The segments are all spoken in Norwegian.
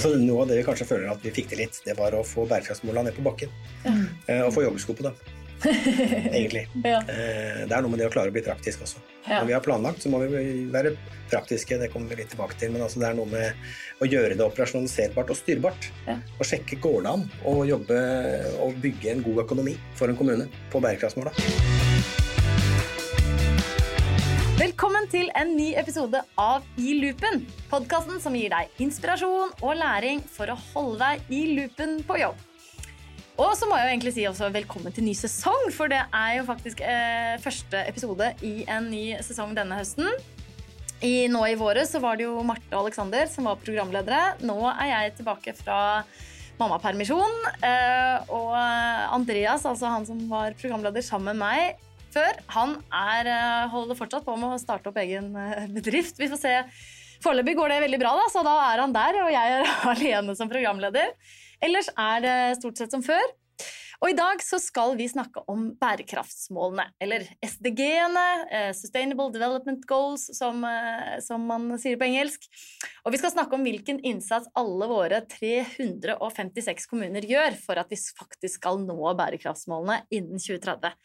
Altså, noe av det vi kanskje føler at vi fikk til litt, det var å få bærekraftsmålene ned på bakken. Eh, Og få joggesko på dem. Egentlig. Ja. Eh, Det er noe med det å klare å bli praktisk også. Ja. Når vi har planlagt, så må vi være praktiske, det kommer vi litt tilbake til. Men altså det er noe med å gjøre det operasjonaliserbart og styrbart. Ja. Og sjekke går det an å jobbe og bygge en god økonomi for en kommune på bærekraftsmåla. Velkommen til en ny episode av I loopen. Podkasten som gir deg inspirasjon og læring for å holde deg i loopen på jobb. Og så må jeg jo egentlig si også velkommen til ny sesong, for det er jo faktisk eh, første episode i en ny sesong denne høsten. I, nå i våre så var det jo Marte og Aleksander som var programledere. Nå er jeg tilbake fra mammapermisjon. Eh, og Andreas, altså han som var programleder sammen med meg før, han er, eh, holder fortsatt på med å starte opp egen eh, bedrift. Vi får se. Foreløpig går det veldig bra, da, så da er han der, og jeg er alene som programleder. Ellers er det stort sett som før. Og I dag så skal vi snakke om bærekraftsmålene, eller SDG-ene, eh, Sustainable Development Goals, som, som man sier på engelsk. Og vi skal snakke om hvilken innsats alle våre 356 kommuner gjør for at vi faktisk skal nå bærekraftsmålene innen 2030.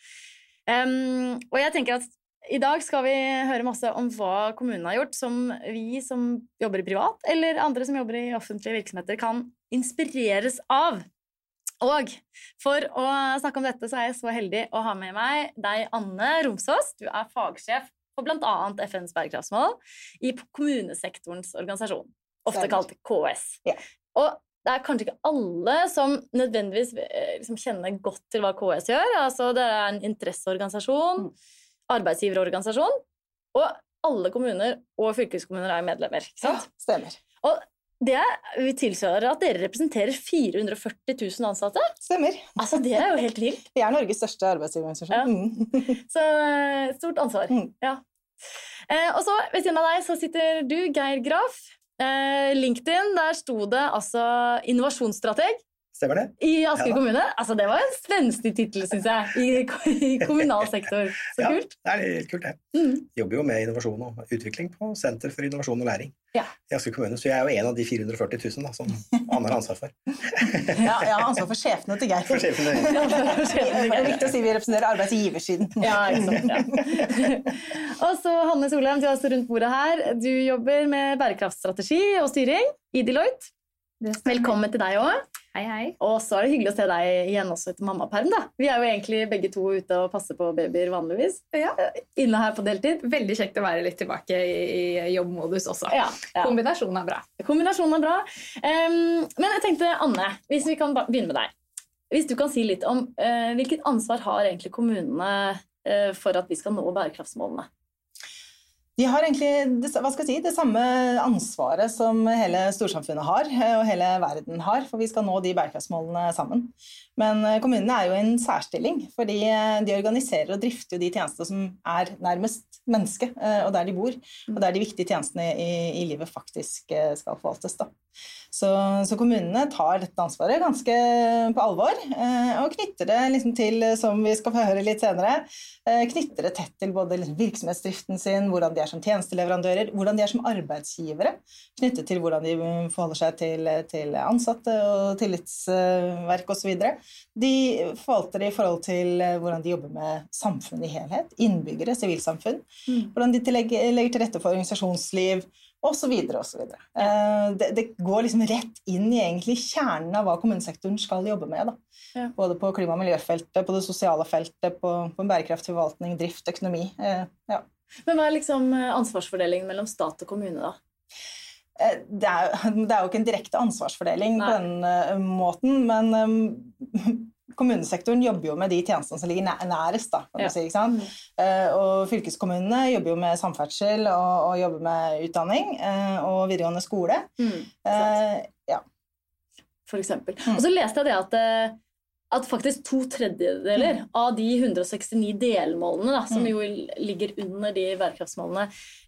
Um, og jeg tenker at i dag skal vi høre masse om hva kommunene har gjort, som vi som jobber i privat, eller andre som jobber i offentlige virksomheter, kan inspireres av. Og for å snakke om dette så er jeg så heldig å ha med meg deg, Anne Romsås. Du er fagsjef for bl.a. FNs bærekraftsmål i kommunesektorens organisasjon, ofte kalt KS. Ja. Og det er kanskje ikke alle som nødvendigvis eh, liksom kjenner godt til hva KS gjør. Altså, det er en interesseorganisasjon, arbeidsgiverorganisasjon, og alle kommuner og fylkeskommuner er medlemmer. ikke sant? Stemmer. Og det vi tilsvarer at dere representerer 440 000 ansatte. Stemmer. Altså, Det er jo helt vilt. Vi er Norges største arbeidsgiverorganisasjon. Ja. Mm. Så eh, stort ansvar. Mm. Ja. Eh, og så ved siden av deg så sitter du, Geir Graf. Eh, LinkedIn, der sto det altså innovasjonsstrateg Stemmer det? i Asker Ja kommune. Altså, Det var en spenstig tittel, syns jeg, i, i kommunal sektor. Så ja, kult. Det er litt kult, det. Mm. Jobber jo med innovasjon og utvikling på Senter for innovasjon og læring Ja. i Asker kommune. Så jeg er jo en av de 440 000 da, som Anne har ansvar for. Ja, jeg har ansvar for sjefene til Geir. For sjefene. Det er viktig å si vi representerer arbeidsgiversiden. Ja, ikke sant. Ja. og så Hanne Solheim, du er også rundt bordet her. Du jobber med bærekraftstrategi og styring i Deloitte. Velkommen til deg òg. Hei, hei. Og så er det hyggelig å se deg igjen også etter mammaperm. da. Vi er jo egentlig begge to ute og passer på babyer vanligvis. Ja. Inne her på deltid. Veldig kjekt å være litt tilbake i, i jobbmodus også. Ja, ja. Kombinasjonen er bra. Kombinasjonen er bra. Um, men jeg tenkte, Anne, hvis vi kan begynne med deg. Hvis du kan si litt om uh, hvilket ansvar har egentlig kommunene uh, for at vi skal nå bærekraftsmålene? De har egentlig hva skal jeg si, det samme ansvaret som hele storsamfunnet har, eh, og hele verden har, for vi skal nå de bærekraftsmålene sammen. Men eh, kommunene er jo i en særstilling, fordi eh, de organiserer og drifter jo de tjenestene som er nærmest mennesket, og der de bor, og der de viktige tjenestene i, i livet faktisk skal forvaltes. Da. Så, så kommunene tar dette ansvaret ganske på alvor, eh, og knytter det liksom til, som vi skal få høre litt senere, eh, knytter det tett til både liksom virksomhetsdriften sin, hvordan de er som tjenesteleverandører, hvordan de er som arbeidsgivere, knyttet til hvordan de mm, forholder seg til, til ansatte og tillitsverk osv. De forvalter det i forhold til eh, hvordan de jobber med samfunnet i helhet, innbyggere, sivilsamfunn, hvordan de legger til rette for organisasjonsliv osv. osv. Ja. Det, det går liksom rett inn i egentlig kjernen av hva kommunesektoren skal jobbe med. Da. Ja. Både på klima- og miljøfeltet, på det sosiale feltet, på, på bærekraftig forvaltning, drift, økonomi. Eh, Ja. Men hva er liksom eh, ansvarsfordelingen mellom stat og kommune, da? Eh, Det er, det er jo ikke en direkte ansvarsfordeling Nei. på den eh, måten, men eh, kommunesektoren jobber jo med de tjenestene som ligger nærest. Da, kan Ja. si? Eh, og fylkeskommunene jobber jo med samferdsel og, og jobber med utdanning eh, og videregående skole. Eh, ja. For eksempel. Mm. Og så leste jeg det at, eh, at faktisk to tredjedeler Mm. av de 169 delmålene da, som jo ligger under de bærekraftsmålene,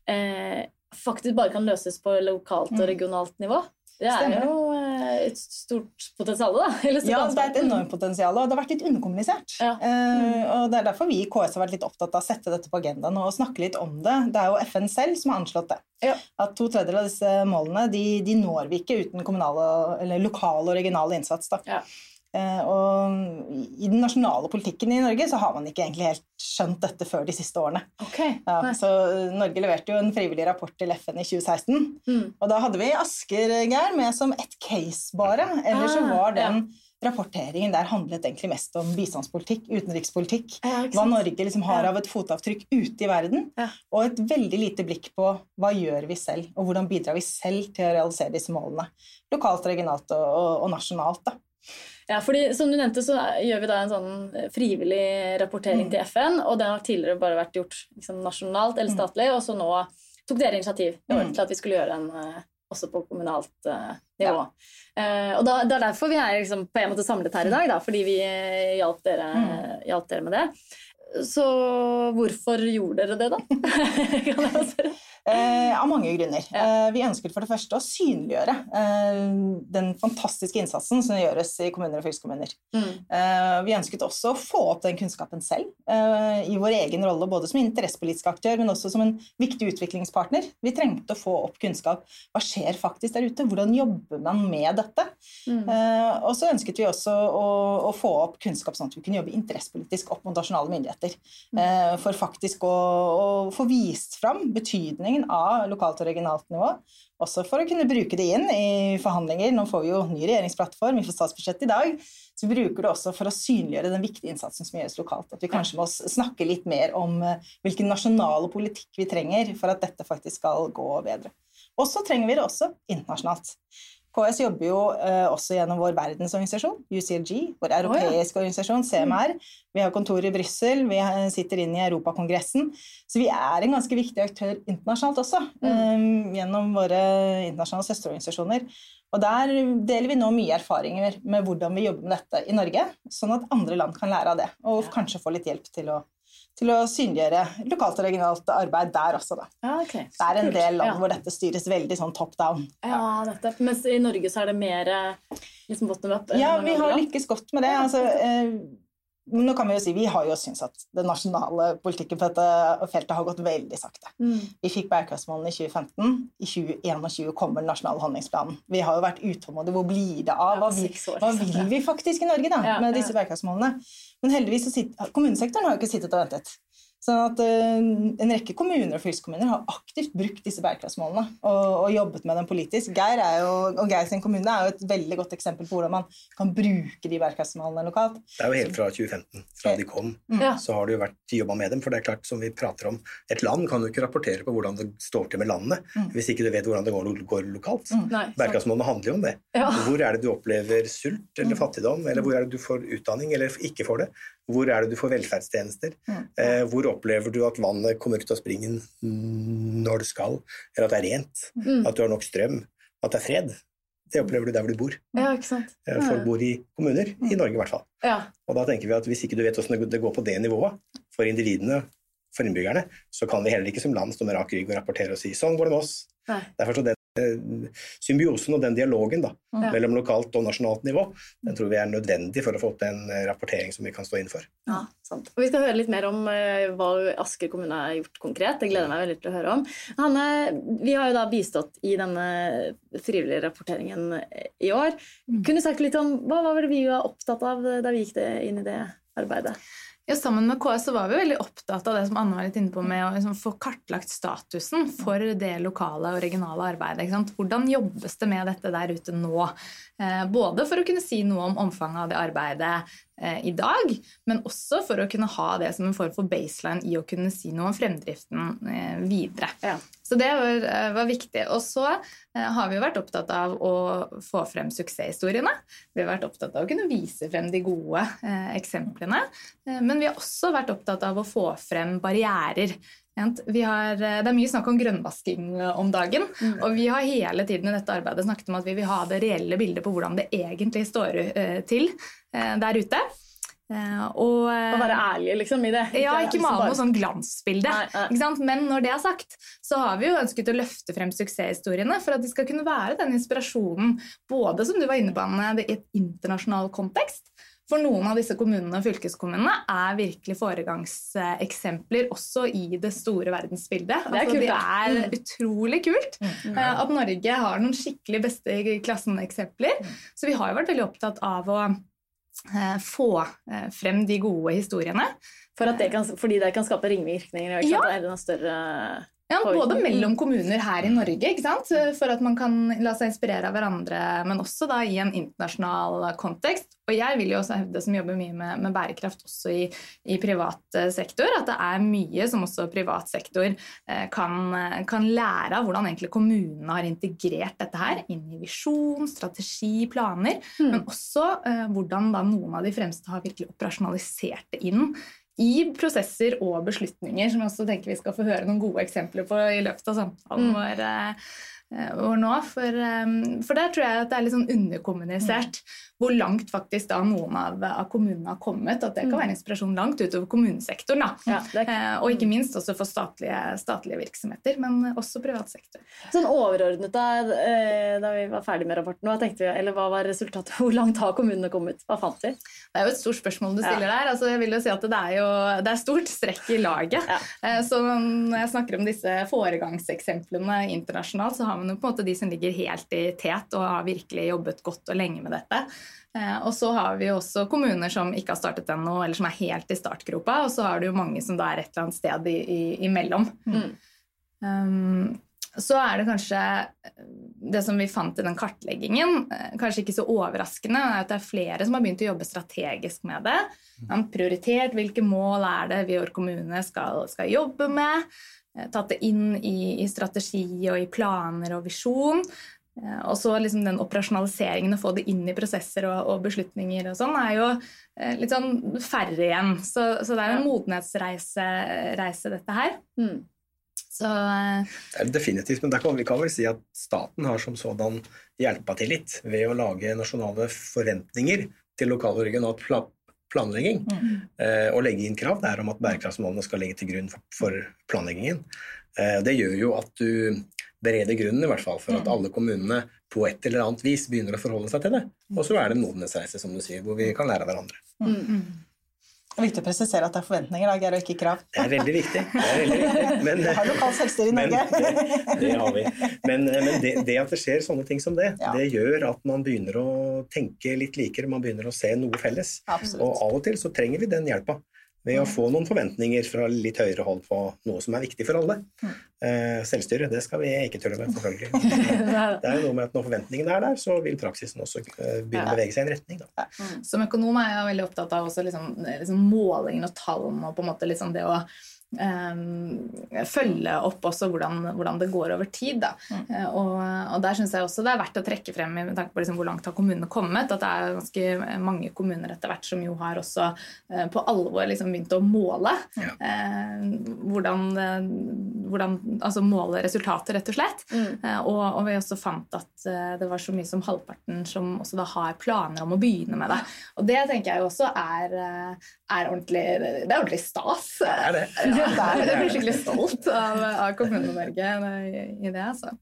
eh, faktisk bare kan løses på lokalt og Mm. regionalt nivå. Det er Stemmer. jo eh, et stort potensial, da? Eller Ja, det er et enormt potensial, og det har vært litt underkommunisert. Ja. Eh, og Det er derfor vi i KS har vært litt opptatt av å sette dette på agendaen og snakke litt om det. Det er jo FN selv som har anslått det. Ja. At to tredjedeler av disse målene de, de når vi ikke uten kommunal eller lokal og regional innsats. Da. Ja. Eh, og I den nasjonale politikken i Norge så har man ikke egentlig helt skjønt dette før de siste årene. Okay. Ja, så eh, Norge leverte jo en frivillig rapport til FN i 2016. Mm. Og da hadde vi Asker Geir med som ett case bare. Ellers så Ah, var den rapporteringen der handlet egentlig mest om bistandspolitikk, utenrikspolitikk. Ja, Hva? Norge liksom har av et fotavtrykk ute i verden. Og et veldig lite blikk på hva gjør vi selv, og hvordan bidrar vi selv til å realisere disse målene. Lokalt, regionalt og, og, og nasjonalt. Da. Ja, fordi Som du nevnte, så gjør vi da en sånn frivillig rapportering Mm. til FN. Og Den har tidligere bare vært gjort liksom, nasjonalt eller Mm. statlig, og så nå tok dere initiativ Mm. til at vi skulle gjøre en eh, også på kommunalt uh, nivå. Eh, og da, Det er derfor vi er liksom, på en måte samlet her i dag, da, fordi vi uh, hjalp dere, Mm. hjalp dere med det. Så hvorfor gjorde dere det, da? kan jeg spørre? Eh, av mange grunner. Eh, vi ønsket for det første å synliggjøre eh, den fantastiske innsatsen som gjøres i kommuner og fylkeskommuner. Mm. Eh, vi ønsket også å få opp den kunnskapen selv, eh, i vår egen rolle både som interessepolitisk aktør, men også som en viktig utviklingspartner. Vi trengte å få opp kunnskap. Hva skjer faktisk der ute? Hvordan jobber man med dette? Mm. Eh, og så ønsket vi også å, å få opp kunnskap sånn at vi kunne jobbe interessepolitisk opp mot nasjonale myndigheter. Eh, for faktisk å, å få vist fram betydningen av lokalt og regionalt nivå. Også for å kunne bruke det inn i forhandlinger. Nå får vi jo ny regjeringsplattform, vi får statsbudsjett i dag. Så vi bruker det også for å synliggjøre den viktige innsatsen som gjøres lokalt. At vi kanskje må snakke litt mer om eh, hvilken nasjonale politikk vi trenger for at dette faktisk skal gå bedre. Og så trenger vi det også internasjonalt. KS jobber jo eh, også gjennom vår verdensorganisasjon, UCLG, vår europeiske organisasjon, CMR. Vi har kontor i Brussel, vi sitter inne i Europakongressen. Så vi er en ganske viktig aktør internasjonalt også, eh, gjennom våre internasjonale søsterorganisasjoner. Og der deler vi nå mye erfaringer med hvordan vi jobber med dette i Norge, sånn at andre land kan lære av det, og kanskje få litt hjelp til å, til å synliggjøre lokalt og regionalt arbeid der også, da. Ja, okay. Det er en del land Ja. hvor dette styres veldig sånn top down. Ja, nettopp. Mens i Norge så er det mer eh, liksom bottom up? Ja, vi har lykkes godt med det. Altså, eh, nå kan Vi jo si, vi har jo syntes at den nasjonale politikken på dette feltet har gått veldig sakte. Mm. Vi fikk bærekraftsmålene i 2015. I 2021 kommer den nasjonale handlingsplanen. Vi har jo vært utålmodige. Hvor blir det av? Hva, vi, hva vil vi faktisk i Norge da, med disse bærekraftsmålene? Men heldigvis så sitter, kommunesektoren har jo ikke sittet og ventet. Sånn at eh, En rekke kommuner og fylkeskommuner har aktivt brukt disse bærekraftsmålene og, og jobbet med dem politisk. Geir er jo, og Geir sin kommune er jo et veldig godt eksempel på hvordan man kan bruke de bærekraftsmålene lokalt. Det er jo helt fra 2015, fra de kom, Ja. så har det jo vært jobba med dem. For det er klart, som vi prater om, et land kan jo ikke rapportere på hvordan det står til med landet Mm. hvis ikke du vet hvordan det går, går lokalt. Mm. Nei. Bærekraftsmålene handler jo om det. Ja. Hvor er det du opplever sult eller Mm. fattigdom, eller hvor er det du får utdanning eller ikke får det? Hvor er det du får velferdstjenester? Mm. Eh, hvor opplever du at vannet kommer ut av springen mm, når det skal, eller at det er rent? Mm. At du har nok strøm? At det er fred? Det opplever du der hvor du bor. Ja, ikke sant. Eh, Folk bor i kommuner, i Norge i hvert fall. Ja. Og da tenker vi at hvis ikke du vet hvordan det går på det nivået, for individene, for innbyggerne, så kan vi heller ikke som land stå med rak rygg og rapportere og si sånn går det med oss. Nei. Derfor så eh, symbiosen og den dialogen da, Ja. mellom lokalt og nasjonalt nivå, den tror vi er nødvendig for å få til en eh, rapportering som vi kan stå inn for. Ja, sant. Og Vi skal høre litt mer om eh, hva Asker kommune har gjort konkret. Det gleder jeg meg veldig til å høre om. Hanne, vi har jo da bistått i denne frivillige rapporteringen eh, i år. Kunne du sagt litt om hva var det vi var opptatt av da vi gikk inn i det arbeidet? Ja, sammen med KS så var vi veldig opptatt av det som Anne var litt inne på med å liksom få kartlagt statusen for det lokale og regionale arbeidet. Hvordan jobbes det med dette der ute nå? Eh, både for å kunne si noe om omfanget av det arbeidet eh, i dag, men også for å kunne ha det som en form for baseline i å kunne si noe om fremdriften eh, videre. Ja. Så det var, eh, var viktig. Og så eh, har vi jo vært opptatt av å få frem suksesshistoriene. Vi har vært opptatt av å kunne vise frem de gode eh, eksemplene. Eh, men vi har også vært opptatt av å få frem barrierer. Vi har, det er mye snakk om grønnvasking om dagen. Og vi har hele tiden i dette arbeidet snakket om at vi vil ha det reelle bildet på hvordan det egentlig står til der ute. Eh, og, eh, Å være ærlige, liksom, i det. ja, ikke male bare- noe sånn glansbilde. Nei, nei. Ikke? Men når det er sagt, så har vi jo ønsket å løfte frem suksesshistoriene for at de skal kunne være den inspirasjonen, både som du var inne på, Anne, i et internasjonal kontekst. For noen av disse kommunene og fylkeskommunene er virkelig foregangseksempler også i det store verdensbildet. Det er Altså, det er Mm. utrolig kult mm. at Norge har noen skikkelig beste i klassen-eksempler. Så vi har jo vært veldig opptatt av å eh, få eh, frem de gode historiene. For at det kan, fordi det kan skape ringvirkninger. Ikke Ja. sant? Enda større Ja, både mellom kommuner her i Norge, for at man kan la seg inspirere av hverandre, men også da i en internasjonal kontekst. Og jeg vil jo også hevde, som jobber mye med, med bærekraft også i, i privat eh, sektor, at det er mye som også privat sektor eh, kan, kan lære av hvordan egentlig kommunene har integrert dette her inn i visjon, strategi, planer, mm. men også eh, hvordan da noen av de fremste har virkelig operasjonalisert det inn i prosesser og beslutninger, som jeg også tenker vi skal få høre noen gode eksempler på i løpet av samtalen Mm. vår, eh, eh, nå. For, eh, for der tror jeg at det er litt sånn underkommunisert hvor langt faktisk da noen av, av kommunene har kommet. At det kan Mm. være inspirasjon langt utover kommunesektoren. ja, er Eh, Og ikke minst også for statlige, statlige virksomheter, men også privat sektor. Sånn overordnet da, eh, da vi var ferdig med rapporten, hva vi, eller hva var resultatet? Hvor langt har kommunene kommet? Hva fant vi? Det er jo et stort spørsmål du Ja. stiller der. Altså, jeg vil jo si at Det er jo det er stort strekk i laget. Ja. Eh, Så når jeg snakker om disse foregangseksemplene internasjonalt, så har man jo på en måte de som ligger helt i tet og har virkelig jobbet godt og lenge med dette. Eh, Og så har vi jo også kommuner som ikke har startet ennå, eller som er helt i startgropa. Og så har du jo mange som da er et eller annet sted i, i, imellom. Mm. Um, så er det kanskje eh, det som vi fant i den kartleggingen, eh, kanskje ikke så overraskende, er at det er flere som har begynt å jobbe strategisk med det. Man har prioritert hvilke mål er det vi vår kommune skal, skal jobbe med. Tatt det inn i, i strategi og i planer og visjon. Eh, Og så liksom den operasjonaliseringen, å få det inn i prosesser og, og beslutninger og sånn, er jo eh, litt sånn færre igjen. Så, så det er jo en modenhetsreise, reise, dette her. Mm. Så eh, Det Definitivt, men der kan vi kan vel si at staten har som sådan hjelpa til litt ved å lage nasjonale forventninger til lokal og regional pla planlegging. Eh, og legge inn krav der om at bærekraftsmålene skal legge til grunn for, for planleggingen. Eh, det gjør jo at du bereder grunnen i hvert fall for at alle kommunene på et eller annet vis begynner å forholde seg til det. Og så er det en modenhetsreise, som du sier, hvor vi kan lære av hverandre. Mm. Det er viktig å presisere at det er forventninger, da, og ikke krav. Det er veldig viktig. Det er veldig viktig. Men, Vi har lokalt selvstyre i Men Norge. det, det har vi. Men, men det, det at det skjer sånne ting som det, Ja. det gjør at man begynner å tenke litt likere, man begynner å se noe felles. Absolutt. Og av og til så trenger vi den hjelpa. Ved å få noen forventninger fra litt høyere hold på noe som er viktig for alle. Eh, selvstyre, det skal vi ikke tulle med, selvfølgelig. Det er jo noe med at når forventningene er der, så vil praksisen også eh, begynne å bevege seg i en retning. Da. Som økonom er jeg veldig opptatt av også liksom, liksom målingen og tallene og på en måte liksom det å eh, følge opp også hvordan, hvordan det går over tid. Da. Eh, og, og der syns jeg også det er verdt å trekke frem med tanke på liksom hvor langt har kommunene kommet, at det er ganske mange kommuner etter hvert som jo har også eh, på alvor liksom begynt å måle. Ja. Eh, hvordan, eh, hvordan altså måle resultater, rett og slett. Mm. Eh, og, og vi også fant at eh, det var så mye som halvparten som også da har planer om å begynne med det. Og det tenker jeg også er, eh, er ordentlig Det er ordentlig stas. Det er det. Ja, jeg blir skikkelig stolt av, av Kommune-Norge i, i det. Altså.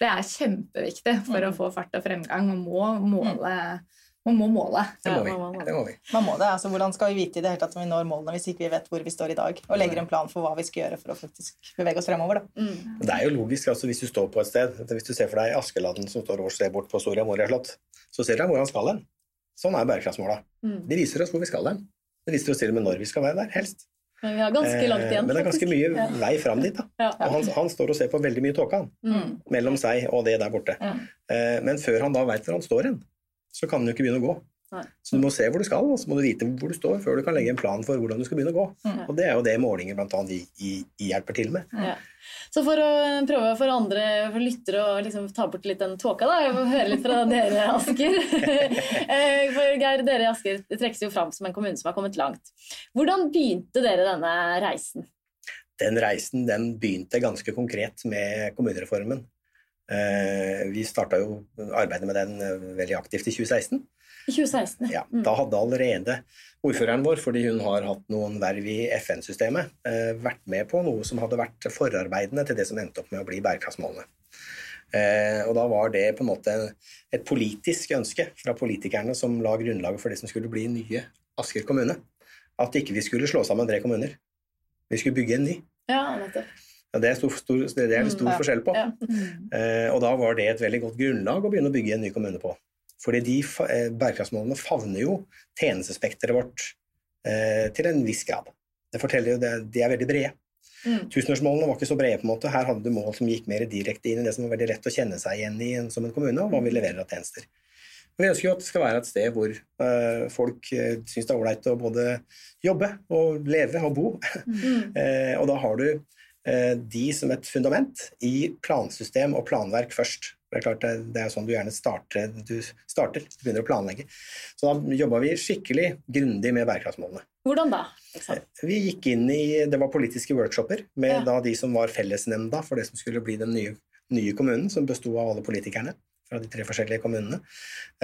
Det er kjempeviktig for å få fart og fremgang. Man må måle. Man må måle. Det må vi. Man må. Det må vi. Man må det, altså Hvordan skal vi vite i det hele tatt om vi når målene hvis ikke vi vet hvor vi står i dag, og legger en plan for hva vi skal gjøre for å faktisk bevege oss fremover? da. Mm. Det er jo logisk, altså hvis du står på et sted, hvis du ser for deg Askeladden som står og ser bort på Soria Moria slott, så ser du hvor han skal hen. Sånn er bærekraftsmåla. Mm. De viser oss hvor vi skal hen. Det viser oss til og med når vi skal være der, helst. Men vi har ganske langt Eh, igjen. Men det er ganske mye Ja. vei fram dit. da. Ja. Og han, han står og ser på veldig mye tåke Mm. mellom seg og det der borte. Ja. Eh, Men før han da veit hvor han står hen, så kan han jo ikke begynne å gå. Nei. Så du må se hvor du skal, og så må du vite hvor du står, før du kan legge en plan for hvordan du skal begynne å gå. Mm. Og det er jo det målinger annet vi, i, i hjelper til med. Ja. Så for å prøve for andre for lyttere å liksom ta bort litt den tåka, da, og høre litt fra dere, Asker. Eh, for Geir, dere i Asker trekkes jo fram som en kommune som har kommet langt. Hvordan begynte dere denne reisen? Den reisen den begynte ganske konkret med kommunereformen. Eh, vi starta jo arbeidet med den eh, veldig aktivt i 2016. I 2016, ja. Da hadde allerede ordføreren vår, fordi hun har hatt noen verv i FN-systemet, eh, vært med på noe som hadde vært forarbeidende til det som endte opp med å bli bærekraftsmålene. Og da var det på en måte et politisk ønske fra politikerne som la grunnlaget for det som skulle bli nye Asker kommune. At ikke vi skulle slå sammen tre kommuner. Vi skulle bygge en ny. Ja, nettopp. Ja, det, er stor, stor, det er det stor mm, forskjell på. Ja. Mm. Eh, og da var det et veldig godt grunnlag å begynne å bygge en ny kommune på. Fordi de eh, bærekraftsmålene favner jo tjenestespekteret vårt eh, til en viss grad. Det forteller jo det, De er veldig brede. Mm. Tusenårsmålene var ikke så brede. på en måte. Her hadde du mål som gikk mer direkte inn i det som var veldig lett å kjenne seg igjen i som en kommune, og hva vi leverer av tjenester. Vi ønsker jo at det skal være et sted hvor uh, folk uh, syns det er ålreit å både jobbe og leve og bo. Mm. uh, og da har du de som et fundament i plansystem og planverk først. Det er klart det, er sånn du gjerne starter, du starter, du begynner å planlegge. Så da jobba vi skikkelig grundig med bærekraftsmålene. Hvordan da? Vi gikk inn i Det var politiske workshoper med ja. da de som var fellesnemnda for det som skulle bli den nye, nye kommunen, som besto av alle politikerne fra de tre forskjellige kommunene.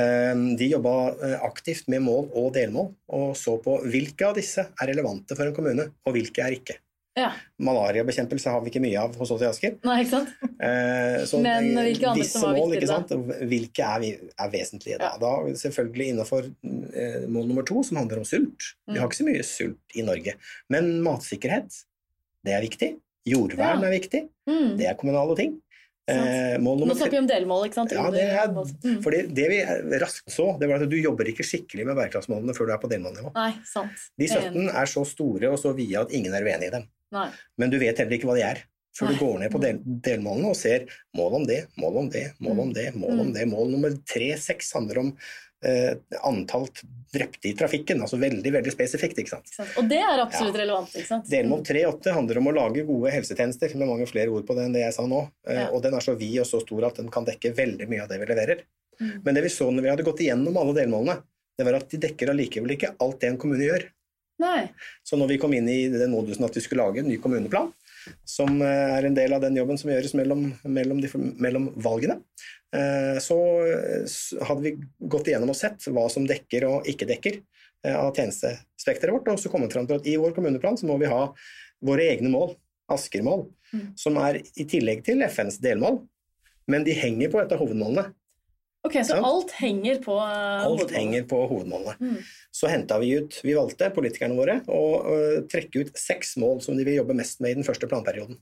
Ehm, de jobba eh, aktivt med mål og delmål, og så på hvilke av disse er relevante for en kommune, og hvilke er ikke. Ja. Malariabekjempelse har vi ikke mye av hos oss i Asker. Nei, ikke sant? Eh, så Men hvilke andre som var mål, viktige, da? Hvilke er, er vesentlige da? Ja. Da selvfølgelig innenfor eh, mål nummer to, som handler om sult. Mm. Vi har ikke så mye sult i Norge. Men matsikkerhet, det er viktig. Jordvern ja. er viktig. Mm. Det er kommunale ting. Eh, Nå snakker vi om delmål, ikke sant? Ja, det, er, mm. fordi det vi raskt så, det var at du jobber ikke skikkelig med bærekraftsmålene før du er på delmålnivå. Nei, sant. De 17 er så store og så vide at ingen er uenig i dem. Nei. Men du vet heller ikke hva de er før du går ned på del, delmålene og ser mål om det, mål om det, mål om mm. det, mål om det. Mål nummer tre-seks handler om eh, antall drepte i trafikken. altså Veldig veldig spesifikt. ikke sant? Og det er absolutt ja. relevant. ikke sant? Delmål 3.8 handler om å lage gode helsetjenester, med mange flere ord på det enn det jeg sa nå. Eh, ja. Og den er så vid og så stor at den kan dekke veldig mye av det vi leverer. Mm. Men det vi så når vi hadde gått igjennom alle delmålene, det var at de dekker allikevel ikke alt det en kommune gjør. Nei. Så når vi kom inn i den modusen at vi skulle lage en ny kommuneplan, som eh, er en del av den jobben som gjøres mellom, mellom, de, mellom valgene, eh, så hadde vi gått igjennom og sett hva som dekker og ikke dekker eh, av tjenestespekteret vårt, og så kommet fram til at i vår kommuneplan så må vi ha våre egne mål, Asker-mål, mm. som er i tillegg til FNs delmål, men de henger på et av hovedmålene. Ok, Så sant? alt henger på uh, alt henger på hovedmålene. Mm. Så henta vi ut Vi valgte, politikerne våre, å uh, trekke ut seks mål som de vil jobbe mest med i den første planperioden.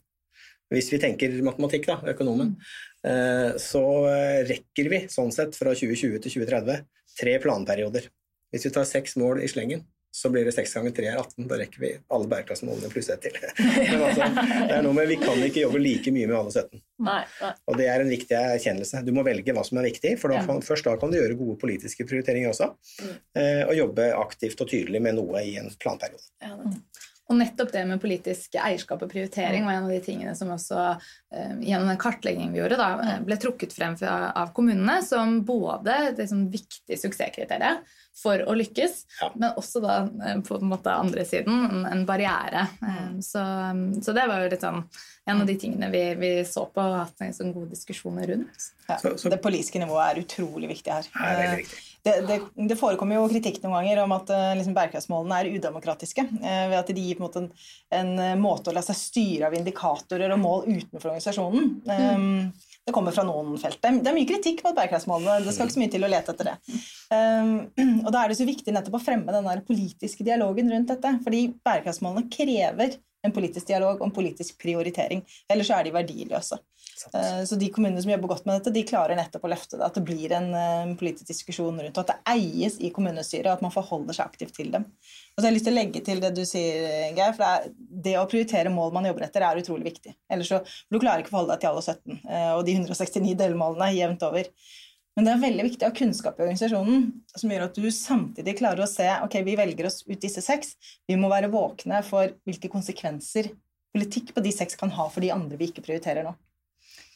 Hvis vi tenker matematikk, da, økonomen, mm. uh, så rekker vi sånn sett fra 2020 til 2030 tre planperioder. Hvis vi tar seks mål i slengen, så blir det 6 ganger 3 er 18. Da rekker vi alle bærekraftsmålene pluss ett til. Men altså, det er noe med, Vi kan ikke jobbe like mye med alle 17. Nei, nei. Og det er en viktig erkjennelse. Du må velge hva som er viktig, for da, ja. først da kan du gjøre gode politiske prioriteringer også. Mm. Eh, og jobbe aktivt og tydelig med noe i en planperiode. Ja, og nettopp det med politisk eierskap og prioritering var en av de tingene som også uh, gjennom den kartleggingen vi gjorde, da, eh, ble trukket frem av kommunene som både det som viktig suksesskriterium for å lykkes, ja. men også da uh, på en måte andre siden en, barriere. Uh, så, så, det var jo litt sånn en av de tingene vi, vi så på og hatt en sånn god diskusjon rundt. Ja, så, så, det politiske nivået er utrolig viktig her. Ja, det er viktig. Det, det, det, forekommer jo kritikk noen ganger om at liksom, bærekraftsmålene er udemokratiske. Ved at de gir på en måte en, en, eh, måte å la seg styre av indikatorer og mål utenfor organisasjonen. Um, det kommer fra noen felt. Det er, mye kritikk mot bærekraftsmålene. Det skal ikke så mye til å lete etter det. Um, og Da er det så viktig nettopp å fremme den politiske dialogen rundt dette. Fordi bærekraftsmålene krever en politisk dialog og en politisk prioritering. Ellers er de verdiløse. Eh, så de kommunene som jobber godt med dette, de klarer nettopp å løfte det. At det blir en eh, politisk diskusjon rundt og at det eies i kommunestyret, og at man forholder seg aktivt til dem. Og så har jeg lyst til å legge til det du sier, Geir. For det, er, det å prioritere mål man jobber etter, er utrolig viktig. Ellers så, Du klarer ikke å forholde deg til alle 17 eh, og de 169 delmålene jevnt over. Men det er veldig viktig å ha kunnskap i organisasjonen som gjør at du samtidig klarer å se ok, vi velger oss ut disse seks. Vi må være våkne for hvilke konsekvenser politikk på de seks kan ha for de andre vi ikke prioriterer nå.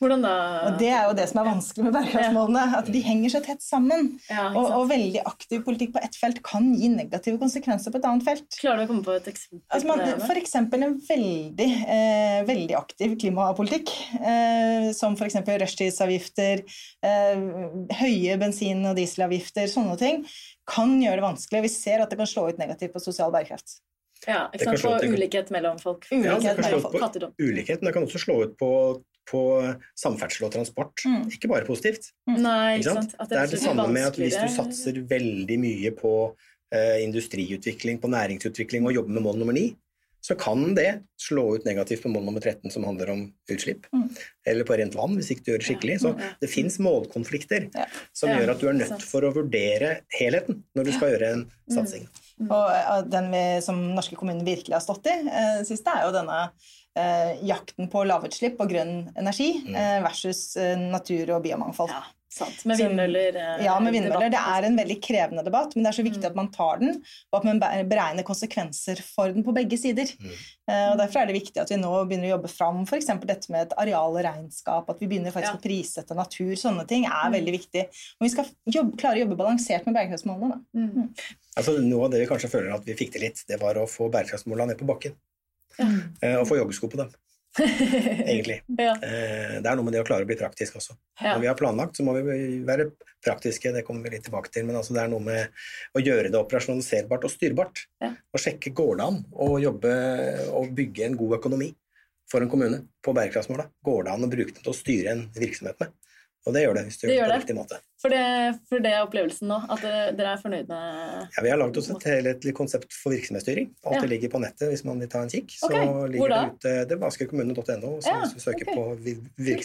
Hvordan da? Og det er jo det som er vanskelig med bærekraftsmålene. At de henger så tett sammen. Ja, og, og, veldig aktiv politikk på ett felt kan gi negative konsekvenser på et annet felt. Klarer du å komme på et eksempel? Altså man, for eksempel en veldig, eh, veldig aktiv klimapolitikk, eh, som f.eks. rushtidsavgifter, eh, høye bensin- og dieselavgifter, sånne ting, kan gjøre det vanskelig. Vi ser at det kan slå ut negativt på sosial bærekraft. Ja, ikke sant? På ulikhet mellom folk. Ulikhet ja, mellom folk. Fattigdom. Ulikhet, men det kan også slå ut på på samferdsel og transport. Mm. Ikke bare positivt. Nei, ikke sant? sant? Det, er det samme med at hvis du satser veldig mye på eh, industriutvikling, på næringsutvikling og jobber med mål nummer ni, så kan det slå ut negativt på mål nummer 13, som handler om utslipp. Mm. Eller på rent vann, hvis ikke du gjør det skikkelig. Så det fins målkonflikter Ja. som Ja, gjør at du er nødt sant. for å vurdere helheten når du skal gjøre en satsing. Og eh, den vi, som norske kommuner virkelig har stått i eh, siste, er jo denne jakten på lavutslipp og grønn energi eh, versus eh, natur og biomangfold. Ja, sant. Med vindmøller. eh, Ja, med vindmøller. Det er en veldig krevende debatt, men det er så viktig at man tar den, og at man beregner konsekvenser for den på begge sider. Eh, Og Derfor er det viktig at vi nå begynner å jobbe fram f.eks. dette med et arealregnskap, at vi begynner faktisk Ja. å prissette natur. Sånne ting er veldig viktig. Og vi skal jobbe, klare å jobbe balansert med bærekraftsmålene. Da. Mm. Altså, noe av det vi kanskje føler at vi fikk til litt, det var å få bærekraftsmålene ned på bakken. Eh, og få joggesko på dem, egentlig. Ja. Eh, det er noe med det å klare å bli praktisk også. Ja. Når vi har planlagt, så må vi være praktiske, det kommer vi litt tilbake til. Men altså, det er noe med å gjøre det operasjonaliserbart og styrbart. Ja. Og sjekke går det an å jobbe og bygge en god økonomi for en kommune på bærekraftsmåla. Går det an å bruke den til å styre en virksomhet med? Og det gjør det hvis du Det gjør det på riktig måte. For, det, for det er opplevelsen nå, at eh, dere er fornøyd med Ja, Vi har lagd oss et helhetlig konsept for virksomhetsstyring. Alt det Ja. ligger på nettet hvis man vil ta en kikk. Så Ok, hvor ligger det ute Det er askerkommune.no. Så Ja, hvis okay.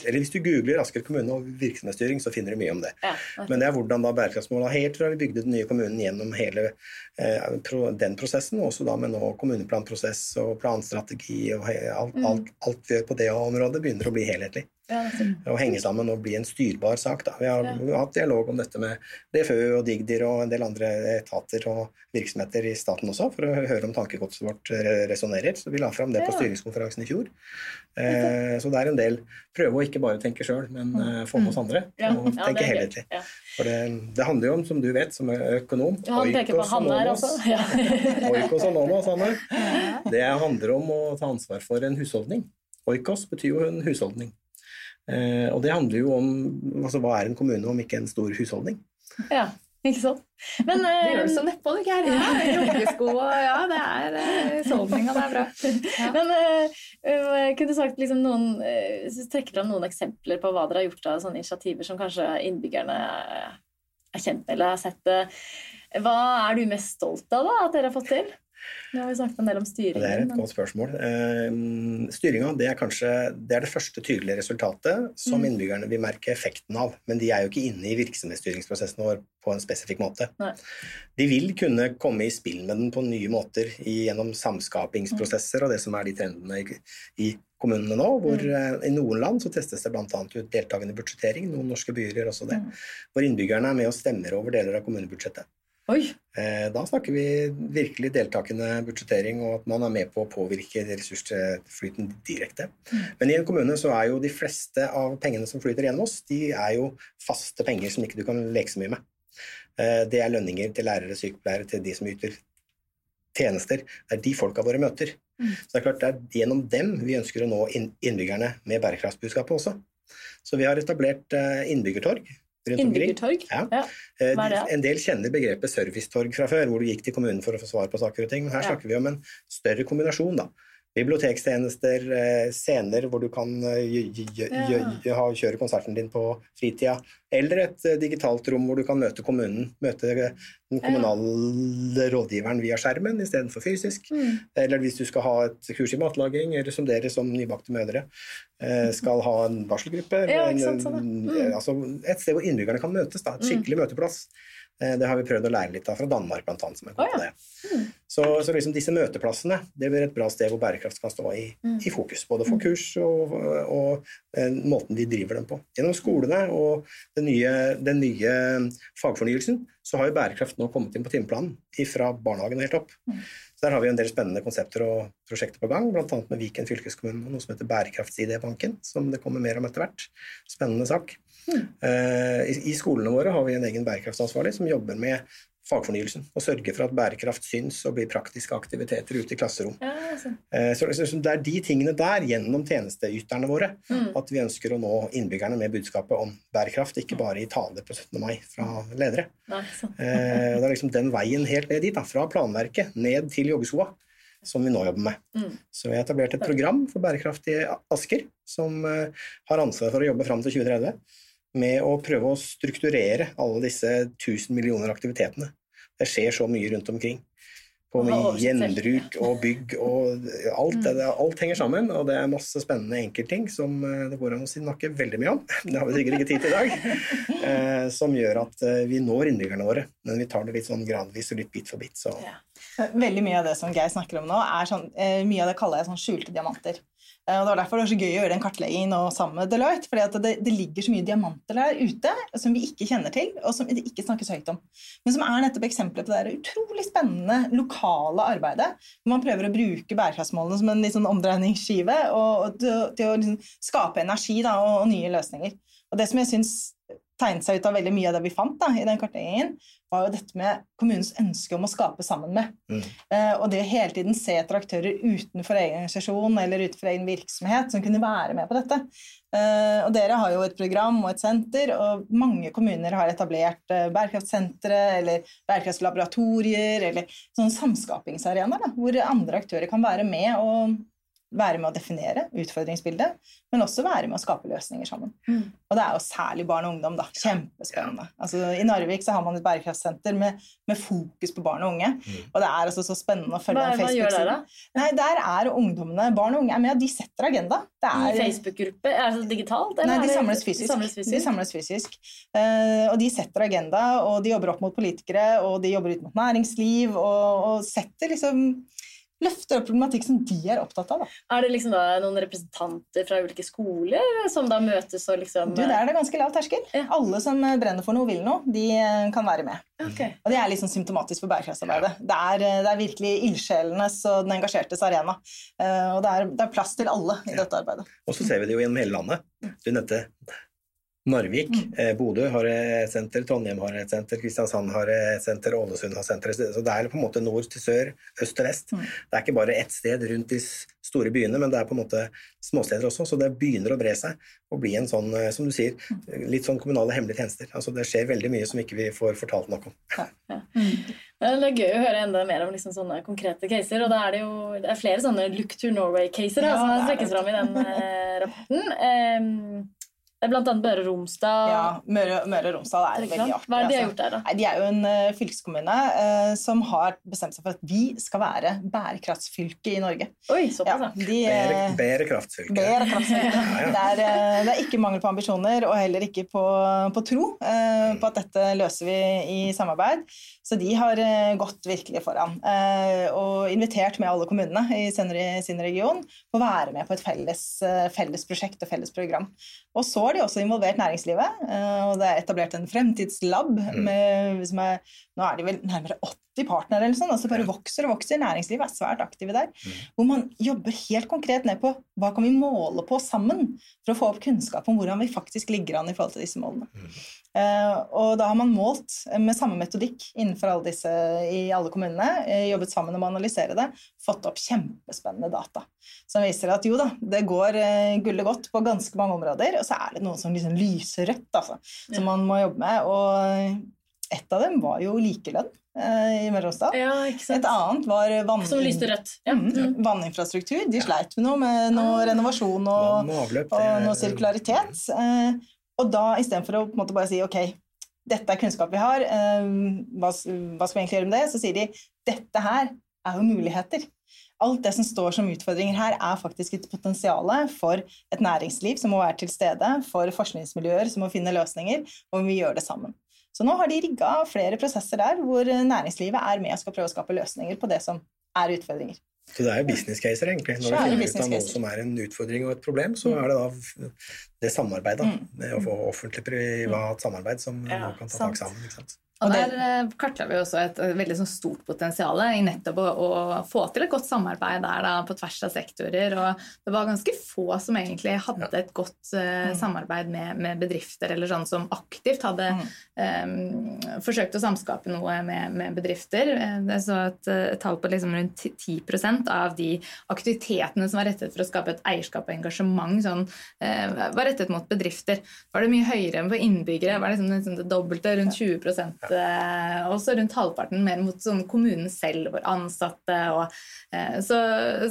Eller hvis du googler Asker kommune og virksomhetsstyring, så finner du mye om det. ja. Men det er hvordan da bærekraftsmålene helt fra vi bygde den nye kommunen gjennom hele eh, pro, den prosessen, også da med nå kommuneplanprosess og planstrategi og alt, Mm. alt, alt vi gjør på det området, begynner å bli helhetlig. Ja. Og henge sammen og bli en styrbar sak. Da. Vi, har, vi har hatt dialog om dette med DFØ og Digdir og en del andre etater og virksomheter i staten også, for å høre om tankegodset vårt resonnerer. Så vi la fram det på styringskonferansen i fjor. Eh, så det er en del Prøve å ikke bare tenke sjøl, men eh, få med oss andre. Mm. Ja, Og tenke helhetlig. For det, det handler jo om, som du vet, som økonom oikos og nomos. Oikos og nomos, Anne. Det handler om å ta ansvar for en husholdning. Oikos betyr jo en husholdning. Eh, og det handler jo om altså, hva er en kommune om ikke en stor husholdning? ja, ikke sant? Men Du eh, gjør du så nedpå, du, Geir. Ja, Joggesko og ja, det er uh, husholdninga, det er bra. Ja. Men eh, eh, kunne du sagt liksom noen uh, trekker fram noen eksempler på hva dere har gjort av sånne initiativer som kanskje innbyggerne eh, er kjent med eller har sett? eh, Hva er du mest stolt av da, at dere har fått til? Nå har vi snakket en del om styringen. det er et men- godt spørsmål. Eh, styringa det er kanskje det, er det første tydelige resultatet som Mm. innbyggerne vil merke effekten av. Men de er jo ikke inne i virksomhetsstyringsprosessen vår på en spesifikk måte. Nei. De vil kunne komme i spill med den på nye måter gjennom samskapingsprosesser og det som er de trendene i, i kommunene nå. hvor Mm. eh, I noen land så testes det bl.a. ut deltakende budsjettering. Noen norske byer gjør også det. Mm. Hvor innbyggerne er med og stemmer over deler av kommunebudsjettet. Oi! Eh, Da snakker vi virkelig deltakende budsjettering, og at man er med på å påvirke ressursflyten direkte. Men i en kommune så er jo de fleste av pengene som flyter gjennom oss, de er jo faste penger som ikke du kan leke så mye med. Eh, Det er lønninger til lærere, sykepleiere, til de som yter tjenester. Det er de folka våre møter. Mm. Så det er klart det er gjennom dem vi ønsker å nå innbyggerne med bærekraftsbudskapet også. Så vi har etablert eh, innbyggertorg. Innbyggertorg? Ja. Ja. Eh, Hva er det? En del kjenner begrepet servicetorg fra før, hvor du gikk til kommunen for å få svar på saker og ting. Men her Ja. snakker vi om en større kombinasjon. da. Bibliotekstjenester, eh, scener hvor du kan eh, kjøre konserten din på fritida. Eller et eh, digitalt rom hvor du kan møte kommunen, møte den kommunale rådgiveren via skjermen istedenfor fysisk. Mm. Eller hvis du skal ha et kurs i matlaging, eller som dere som nybakte mødre skal ha en barselgruppe. Ja, sant, sånn. Mm. altså et sted hvor innbyggerne kan møtes. Da, et skikkelig møteplass. Eh, Det har vi prøvd å lære litt av fra Danmark, blant annet. Som er god på det. Så, så liksom disse møteplassene det blir et bra sted hvor bærekraft kan stå i, Mm. i fokus. Både for kurs og, og, eh, måten vi driver dem på. Gjennom skolene og den nye, den nye fagfornyelsen så har jo bærekraft nå kommet inn på timeplanen fra barnehagen og helt opp. Mm. Så Der har vi en del spennende konsepter og prosjekter på gang, bl.a. med Viken fylkeskommune og noe som heter Bærekraftsidébanken, som det kommer mer om etter hvert. Spennende sak. Mm. I, I skolene våre har vi en egen bærekraftsansvarlig som jobber med fagfornyelsen og sørge for at bærekraft syns og blir praktiske aktiviteter ute i klasserom. Ja, eh, så Det er de tingene der, gjennom tjenesteyterne våre, mm. at vi ønsker å nå innbyggerne med budskapet om bærekraft, ikke bare i tale på 17. mai fra ledere. Nei, eh, det er liksom den veien helt ned dit, da, fra planverket ned til joggeskoa, som vi nå jobber med. Mm. Så vi har etablert et program for bærekraftige Asker, som eh, har ansvar for å jobbe fram til 2030 med å prøve å strukturere alle disse tusen millioner aktivitetene. Det skjer så mye rundt omkring. På gjenbruk og bygg og alt. Det, alt henger sammen, og det er masse spennende enkeltting som eh, det går an å snakke veldig mye om. Det har vi sikkert ikke tid til i dag. Eh, som gjør at eh, vi når innbyggerne våre, men vi tar det litt sånn gradvis og litt bit for bit. Så. Veldig mye av det som Geir snakker om nå, er sånn, mye av det kaller jeg sånn skjulte diamanter. Eh, og Det var derfor det var så gøy å gjøre den kartleggingen nå sammen med Deloitte. fordi det, det, ligger så mye diamanter der ute som vi ikke kjenner til, og som det ikke snakkes høyt om. Men som er nettopp eksempler på det utrolig spennende lokale arbeidet. hvor Man prøver å bruke bærekraftsmålene som en sånn omdreiningsskive og, og til, til, å liksom skape energi da, og, og, nye løsninger. Og Det som jeg synes tegnet seg ut av veldig mye av det vi fant da, i den kartleggingen, var jo dette med kommunens ønske om å skape sammen med. Mm. Eh, og det å hele tiden se etter aktører utenfor egen organisasjon eller utenfor egen virksomhet som kunne være med på dette. Eh, og dere har jo et program og et senter, og mange kommuner har etablert eh, bærekraftsentre eller bærekraftslaboratorier eller sånne samskapingsarenaer hvor andre aktører kan være med og være med å definere utfordringsbildet, men også være med å skape løsninger sammen. Mm. Og det er jo særlig barn og ungdom. da, Kjempespennende. Altså, I Narvik så har man et bærekraftsenter med, med fokus på barn og unge. Mm. Og det er altså så spennende å følge hva, gjør Facebook-siden. Nei, Der er ungdommene, barn og unge er med, og de setter agenda. Det er, I Facebook-gruppe? Er det digitalt? Nei, de samles fysisk. De samles fysisk. De samles fysisk. Uh, og de setter agenda, og de jobber opp mot politikere, og de jobber ut mot næringsliv, og, og setter liksom løfter opp problematikk som de er opptatt av. Da. Er det liksom da noen representanter fra ulike skoler som da møtes og liksom Du, Der er det ganske lav terskel. Ja. Alle som brenner for noe, vil noe, de eh, kan være med. Okay. Og Det er liksom symptomatisk for bærekraftsarbeidet. Det er, eh, det er virkelig ildsjelenes og den engasjertes arena. Eh, og det er, det er plass til alle i dette arbeidet. Og så ser vi det jo gjennom hele landet. Du nevnte Narvik. Mm. Eh, Bodø har et senter, Trondheim har et senter, Kristiansand har et senter, Ålesund har senter. Så det er på en måte nord til sør, øst til vest. Mm. Det er ikke bare ett sted rundt de store byene, men det er på en måte småsteder også. Så det begynner å bre seg og bli en sånn, eh, som du sier, litt sånn kommunale hemmelige tjenester. Altså det skjer veldig mye som ikke vi får fortalt nok om. Ja. Ja. Mm. Det er gøy å høre enda mer om liksom sånne konkrete caser. Og da er det jo det er flere sånne Look to Norway-caser ja, som trekkes fram i den eh, rapporten. Um, blant annet Møre og Romsdal. Ja, Møre, Møre og Romsdal er, er veldig artig. Hva er det de har altså. gjort der, da? Nei, de er jo en uh, fylkeskommune uh, som har bestemt seg for at vi skal være bærekraftsfylke i Norge. Oi, såpass, ja. De, uh, Bærekraftsfylke. Bærekraftsfylke. ja, det, er, det, er, ikke mangel på ambisjoner, og heller ikke på, på tro på at dette løser vi i samarbeid. Så de har gått virkelig foran og invitert med alle kommunene i sin region på å være med på et felles, felles prosjekt og felles program. Og så har de også involvert næringslivet. Eh, og det er etablert en fremtidslab. Mm. Med, er, nå er de vel nærmere 80 partnere, eller sånn, og så bare vokser og vokser. Næringslivet er svært aktive der. Mm. Hvor man jobber helt konkret ned på hva kan vi måle på sammen for å få opp kunnskap om hvordan vi faktisk ligger an i forhold til disse målene. Mm. Uh, og da har man målt med samme metodikk innenfor alle disse i alle kommunene, uh, jobbet sammen om å analysere det, fått opp kjempespennende data som viser at jo da, det går gullet godt på ganske mange områder, og så er det noe som liksom lyser rødt, altså, som man må jobbe med. Og ett av dem var jo likelønn i Møre og Romsdal. Ja, Et annet var vann... Som lyste rødt. Ja. Mm, mm. vanninfrastruktur. De sleit med noe med noe ah. renovasjon og, og, noe sirkularitet. Og da istedenfor å på en måte bare si ok, dette er kunnskap vi har, eh, hva, hva skal vi egentlig gjøre med det? Så sier de dette her er jo muligheter. Alt det som står som utfordringer her, er faktisk et potensial for et næringsliv som må være til stede, for forskningsmiljøer som må finne løsninger, og vi gjør det sammen. Så nå har de rigga flere prosesser der hvor næringslivet er med og skal prøve å skape løsninger på det som er utfordringer. Så det er jo business caser, egentlig. Når du finner ut av noe som er en utfordring og et problem, så mm. er det da det samarbeidet, mm. det å få offentlig-privat samarbeid, som ja, man kan ta tak sammen. Og Der eh, kartla vi også et eh, veldig sånn stort potensial i nettopp å, å få til et godt samarbeid der da, på tvers av sektorer. Og det var ganske få som egentlig hadde et godt uh, samarbeid med, med bedrifter, eller sånn som aktivt hadde um, forsøkt å samskape noe med, med bedrifter. Jeg så et, et tall på liksom rundt 10% av de aktivitetene som var rettet for å skape et eierskap og engasjement, sånn, uh, var rettet mot bedrifter. Var det mye høyere enn for innbyggere? Var det liksom, liksom det dobbelte, rundt 20 eh, Også rundt halvparten mer mot sånn kommunen selv, hvor ansatte og eh, så,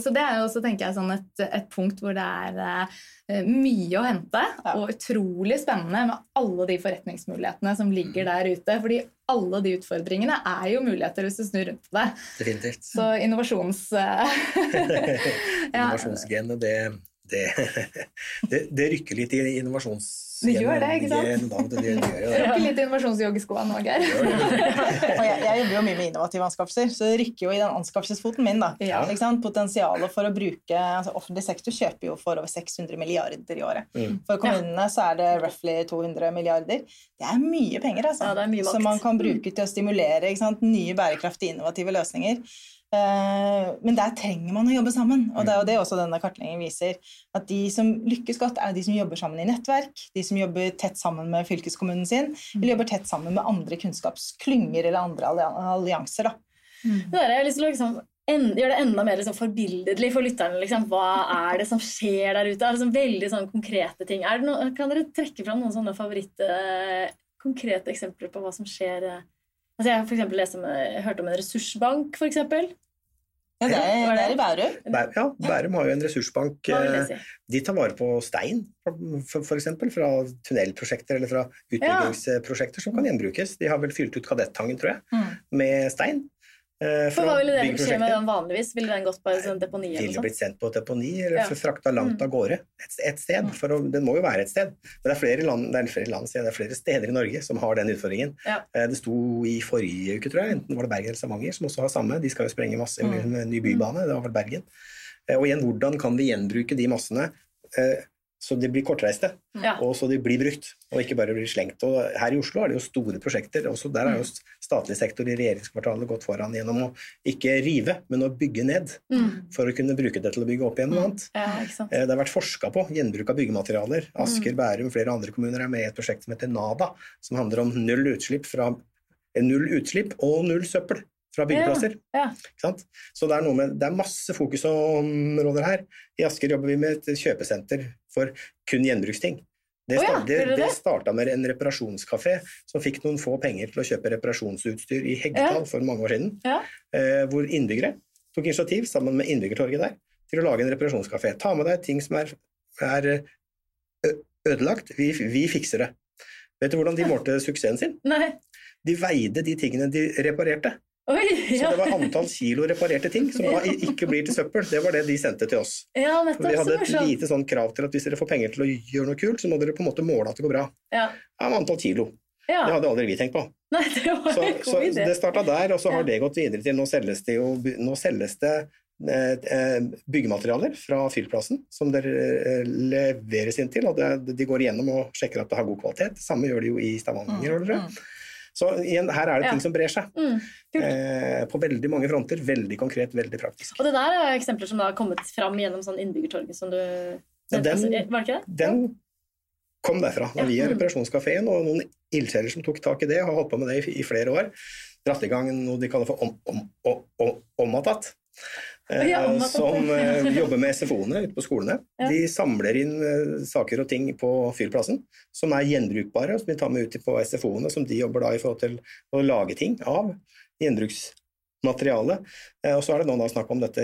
så det er jo også, tenker jeg, sånn et, et punkt hvor det er eh, mye å hente, og utrolig spennende med alle de forretningsmulighetene som ligger der ute. fordi alle de utfordringene er jo muligheter hvis du snur rundt på det. Definitivt. Så innovasjons... ja. Innovasjonsgenet, det, det, det, det rykker litt i innovasjons... Det gjør det, ikke sant? Det, det, det, det. Rokker litt innovasjonsjogg i skoene òg Geir. Og jeg, jeg jobber jo mye med innovative anskaffelser, så det rykker jo i den anskaffelsesfoten min. da. Ja. Ikke sant? Potensialet for å bruke altså Offentlig sektor kjøper jo for over 600 milliarder i året. Mm. For kommunene så er det roughly 200 milliarder. Det er mye penger, altså. Ja, det er mye makt. Som man kan bruke til å stimulere ikke sant? nye bærekraftige, innovative løsninger. Eh, Men der trenger man å jobbe sammen. Og det er jo det også denne kartleggingen viser. At de som lykkes godt, er de som jobber sammen i nettverk, de som jobber tett sammen med fylkeskommunen sin, eller jobber tett sammen med andre kunnskapsklynger eller andre allianser. da. Det der, jeg har lyst til å liksom, en, gjør det enda mer liksom, forbilledlig for lytterne. Liksom. Hva er det som skjer der ute? Er det sånn veldig sånn konkrete ting? Er det noe, kan dere trekke fram noen sånne favoritt, eh, konkrete eksempler på hva som skjer? eh? Altså, jeg har for lest om, jeg hørte om en ressursbank, for eksempel. Ja, det, er, det er i Bærum. Bæ- Ja, Bærum har jo en ressursbank. Eh, si? De tar vare på stein, eksempel, fra tunnelprosjekter eller fra utbyggingsprosjekter som kan gjenbrukes. De har vel fylt ut Kadettangen, tror jeg, Mm. med stein. Eh, For hva ville det skje med den vanligvis? Ville den gått på et sånt deponi? Ville eller blitt sendt på et deponi eller Ja. frakta langt av gårde et, et sted. For å, den må jo være et sted. Men det er flere land, det er flere, land, det er flere steder i Norge som har den utfordringen. Ja. Eh, Det sto i forrige uke, tror jeg, enten var det Bergen eller Stavanger, som også har samme. De skal jo sprenge masse med Mm. en ny bybane. Det var vel Bergen. Eh, Og igjen, hvordan kan vi gjenbruke de massene så de blir kortreiste, Ja. og så de blir brukt, og ikke bare blir slengt. Og her i Oslo er det jo store prosjekter. Også der er jo statlig sektor i regjeringskvartalet gått foran gjennom å ikke rive, men å bygge ned. Mm. For å kunne bruke det til å bygge opp igjen noe annet. ja? Eh, Det har vært forska på gjenbruk av byggematerialer. Asker, Bærum flere andre kommuner er med i et prosjekt som heter NADA, som handler om null utslipp, fra, eh, null utslipp og null søppel fra byggeplasser. Ja. Ikke sant? Så det er, noe med, det er masse fokusområder her. I Asker jobber vi med et kjøpesenter for kun gjenbruksting. Det, oh ja, det, det det? starta med en reparasjonskafé som fikk noen få penger til å kjøpe reparasjonsutstyr i Heggedal Ja. for mange år siden. Ja. Eh, hvor innbyggere tok initiativ sammen med innbyggertorget der til å lage en reparasjonskafé. Ta med deg ting som er, er ødelagt. Vi, vi fikser det. Vet du hvordan de målte suksessen sin? Nei. De veide de tingene de reparerte. Oi! Så det var antall kilo reparerte ting som da ikke blir til søppel. Det var det de sendte til oss. ja nettopp. vi hadde et morsomt. lite sånn krav til at hvis dere får penger til å gjøre noe kult, så må dere på en måte måle at det går bra. Ja. Ja, med antall kilo. Det hadde aldri vi tenkt på. Nei, det var Så, en så idé. det starta der, og så Ja. har det gått videre til nå selges det nå selges det eh, eh, byggematerialer fra fyllplassen som dere eh, leveres inn til. og De går igjennom og sjekker at det har god kvalitet. Samme gjør de jo i Stavanger. Mm? Mm. Så igjen, her er det Ja. ting som brer seg. Mm. Eh, på veldig mange fronter. Veldig konkret, veldig praktisk. Og det der er eksempler som da har kommet fram gjennom sånn innbyggertorget som du Ja, den- Altså, Var det ikke det? Den kom derfra. Ja. Vi er Reparasjonskafeen, og noen ildsjeler som tok tak i det, har holdt på med det i, i flere år. Dratt i gang noe de kaller for om, om, om, om, Eh, som eh, jobber med SFO-ene ute på skolene. De samler inn eh, saker og ting på fyrplassen som er gjenbrukbare, som de tar med ut på SFO-ene, som de jobber da i forhold til å lage ting av. Gjenbruksmateriale. Og så er det nå da snakk om dette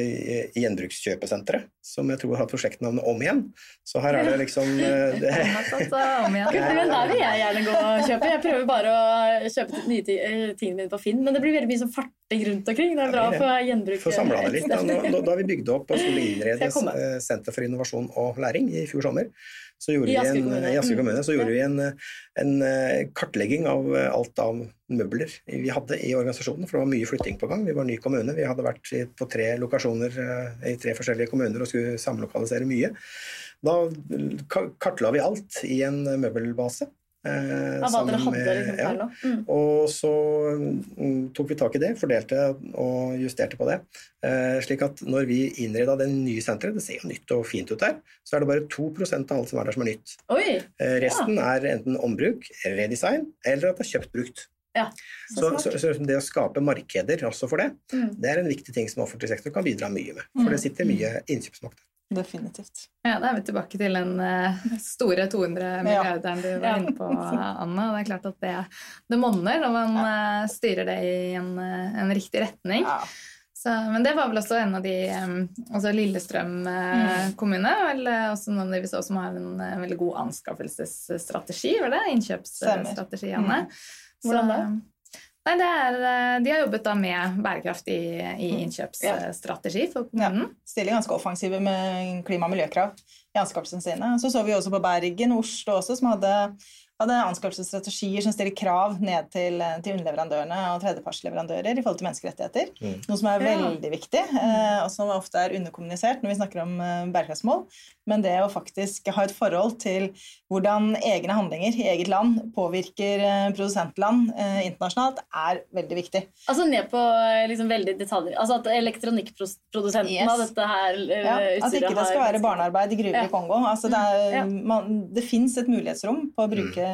Gjenbrukskjøpesenteret, som jeg tror har prosjektnavnet Om igjen. Så her er det liksom eh, det, Omatat og om igjen. Kult, men der vil jeg gjerne gå og kjøpe. Jeg prøver bare å kjøpe nye eh, tingene mine på Finn, men det blir veldig mye sånn farting rundt omkring. Det er bra for gjenbruk. Få samla det litt. Da. Nå, da vi bygde opp og skulle innrede eh, Senter for innovasjon og læring i fjor sommer. Så gjorde I vi Asker en, kommune. Mm. så gjorde vi en, en kartlegging av alt av møbler vi hadde i organisasjonen, for det var mye flytting på gang. Vi var ny kommune. Vi hadde vært på tre lokasjoner i tre forskjellige kommuner og skulle samlokalisere mye. Da ka- kartla vi alt i en møbelbase. Eh, Av hva dere hadde med- liksom, ja. nå. Mm. Og så mm, tok vi tak i det, fordelte og justerte på det. Eh, slik at når vi innreda det nye senteret, det ser jo nytt og fint ut der, så er det bare 2% av alt som er der som er nytt. Oi! Eh, resten er enten ombruk, redesign, eller at det er kjøpt brukt. Ja, Så, så så, så det å skape markeder også for det, Mm. det er en viktig ting som offentlig sektor kan bidra mye med. For det sitter mye innkjøpsmakt der. Definitivt. Ja, Da er vi tilbake til den eh, store 200 milliarderen du var inne på, Anne. Og det er klart at det, det monner når man eh, styrer det i en, eh, en riktig retning. Ja. Så, men det var vel også en av de altså Lillestrøm eh, kommune, vel også noen av de vi så som har en veldig god anskaffelsesstrategi, var det? Innkjøpsstrategi, Anne. Hvordan da? Nei, det er, eh, de har jobbet da med bærekraft i, i innkjøpsstrategi for kommunen. Stiller ganske offensive med klima- og miljøkrav i anskaffelsene sine. Så så vi også på Bergen Oslo også, som hadde, hadde anskaffelsesstrategier som stiller krav ned til, til underleverandørene og tredjepartsleverandører i forhold til menneskerettigheter. Mm. Noe som er Ja. veldig viktig, eh, og som ofte er underkommunisert når vi snakker om eh, bærekraftsmål. Men det å faktisk ha et forhold til hvordan egne handlinger i eget land påvirker eh, produsentland eh, internasjonalt, er veldig viktig. Altså ned på eh, liksom veldig detaljer. Altså at elektronikkprodusenten Yes. av dette her eh, Ja, at ikke det skal være barnearbeid i gruver Ja. i Kongo. Altså det er, Ja. man, det fins et mulighetsrom på å bruke,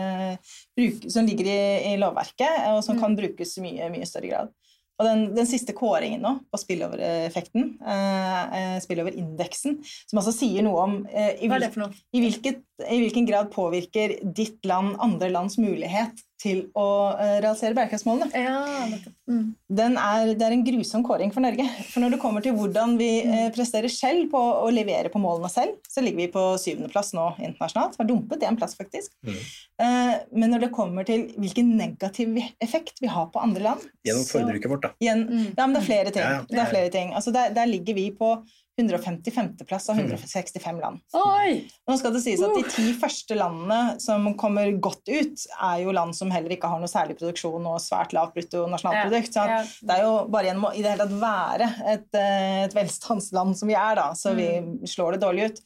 bruke, som ligger i, i lovverket, og som Mm. kan brukes i mye, mye større grad. Og den, den siste kåringen nå på spillover-effekten, eh, eh, spillover-indeksen, som altså sier noe om eh, i, hvil, noe? i, hvilket, i hvilken grad påvirker ditt land andre lands mulighet til å eh, realisere bærekraftsmålene. Ja. Mm. Er, det er en grusom kåring for Norge. For når det kommer til hvordan vi eh, presterer selv på å levere på målene selv, så ligger vi på syvendeplass nå internasjonalt. Har dumpet én plass, faktisk. Mm. Eh, men når det kommer til hvilken negativ effekt vi har på andre land Gjennom forbruket vårt, da. Igjen, Mm. ja, men det er flere ting. Ja, ja. Det er flere ting. Altså, der, der ligger vi på 155. plass av Mm. 165 land. Oi! Nå skal det sies at De ti første landene som kommer godt ut, er jo land som heller ikke har noe særlig produksjon og svært lavt bruttonasjonalprodukt. Ja, Ja. det er jo bare gjennom å i det hele tatt være et, eh, et velstandsland som vi er, da, så vi Mm. slår det dårlig ut.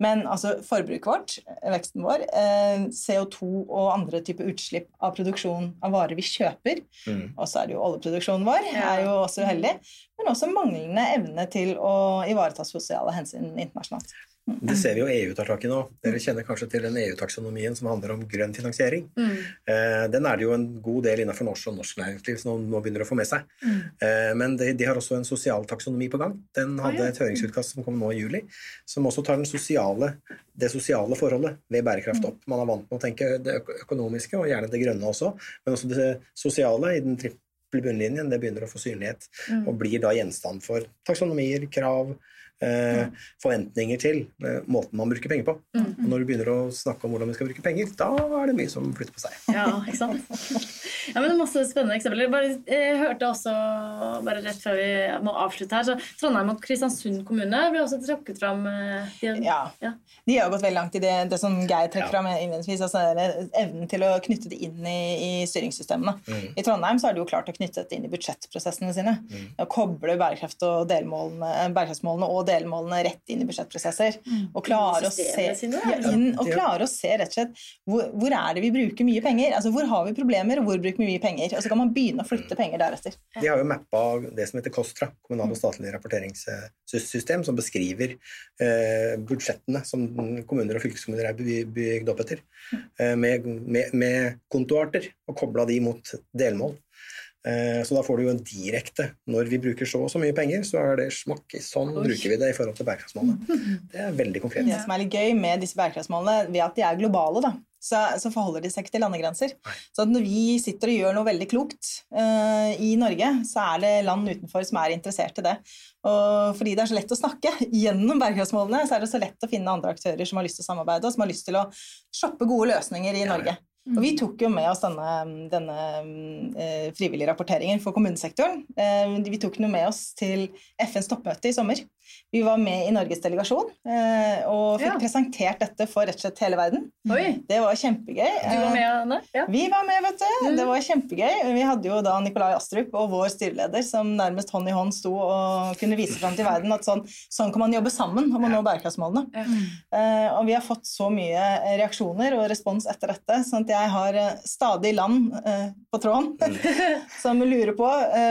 Men altså, forbruket vårt, veksten vår, eh, CO2 og andre typer utslipp av produksjon av varer vi kjøper, Mm. og så er det jo oljeproduksjonen vår, er jo også uheldig, men også manglende evne til å ivareta sosiale hensyn internasjonalt. Det ser vi jo EU tar tak i nå. Dere kjenner kanskje til den EU-taksonomien som handler om grønn finansiering. Mm. Eh, Den er det jo en god del innenfor norsk og norsk næringsliv som nå, begynner å få med seg. Eh, Men de, de har også en sosial taksonomi på gang. Den hadde et høringsutkast som kom nå i juli, som også tar den sosiale, det sosiale forholdet ved bærekraft opp. Man er vant med å tenke det økonomiske, og gjerne det grønne også, men også det sosiale i den triple bunnlinjen. Det begynner å få synlighet, Mm. og blir da gjenstand for taksonomier, krav, eh, forventninger til eh, måten man bruker penger på. Mm. Og når du begynner å snakke om hvordan vi skal bruke penger, da er det mye som flytter på seg. Ja, ikke sant? Ja, men Masse spennende eksempler. Bare, jeg hørte også, bare rett før vi må avslutte her, så Trondheim og Kristiansund kommune ble også trukket fram. eh, De, Ja. Ja. De har gått veldig langt i det, det som Geir trekker Ja. fram innledningsvis. Altså evnen til å knytte det inn i, i styringssystemene. Mm. I Trondheim så har de jo klart å knytte dette inn i budsjettprosessene sine. Mm. Å koble bærekraft og delmålene, bærekraftsmålene og delmålene rett inn i budsjettprosesser. Og klare å se, ja, inn, og klare å se rett og slett hvor, hvor er det vi bruker mye penger. Altså Hvor har vi problemer, og hvor bruker vi mye penger? Og så kan man begynne å flytte penger deretter. De har jo mappa det som heter KOSTRA, kommunal og statlig rapporteringssystem, som beskriver eh, budsjettene som kommuner og fylkeskommuner er bygd opp etter, eh, med, med, med kontoarter, og kobla de mot delmål. Eh, så da får du jo en direkte Når vi bruker så og så mye penger, så er det smakk sånn Oi. bruker vi det i forhold til bærekraftsmålene. Det er veldig konkret. Det som er litt gøy med disse bærekraftsmålene, ved at de er globale, da, så, så forholder de seg ikke til landegrenser. Så at når vi sitter og gjør noe veldig klokt uh, i Norge, så er det land utenfor som er interessert i det. Og fordi det er så lett å snakke gjennom bærekraftsmålene, så er det så lett å finne andre aktører som har lyst til å samarbeide, og som har lyst til å shoppe gode løsninger i. Norge. Og vi tok jo med oss denne, denne eh, frivillige rapporteringen for kommunesektoren. Eh, vi tok den med oss til FNs toppmøte i sommer. Vi var med i Norges delegasjon eh, og fikk Ja. presentert dette for rett og slett hele verden. Oi, Det var kjempegøy. du var med, Anne? Ja. Vi var med, vet du. Mm. Det var kjempegøy. Vi hadde jo da Nikolai Astrup og vår styreleder som nærmest hånd i hånd sto og kunne vise fram til verden at sånn, sånn kan man jobbe sammen om å nå bærekraftsmålene. Ja. Eh, og vi har fått så mye reaksjoner og respons etter dette, sånn at jeg har eh, stadig land på tråden som lurer på